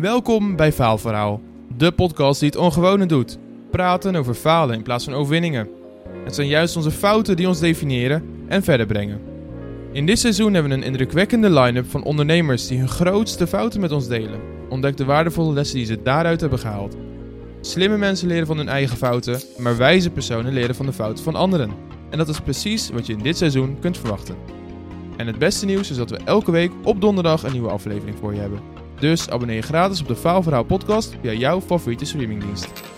Welkom bij Faalverhaal, de podcast die het ongewone doet. Praten over falen in plaats van overwinningen. Het zijn juist onze fouten die ons definiëren en verder brengen. In dit seizoen hebben we een indrukwekkende line-up van ondernemers die hun grootste fouten met ons delen. Ontdek de waardevolle lessen die ze daaruit hebben gehaald. Slimme mensen leren van hun eigen fouten, maar wijze personen leren van de fouten van anderen. En dat is precies wat je in dit seizoen kunt verwachten. En het beste nieuws is dat we elke week op donderdag een nieuwe aflevering voor je hebben. Dus abonneer je gratis op de Faalverhaal podcast via jouw favoriete streamingdienst.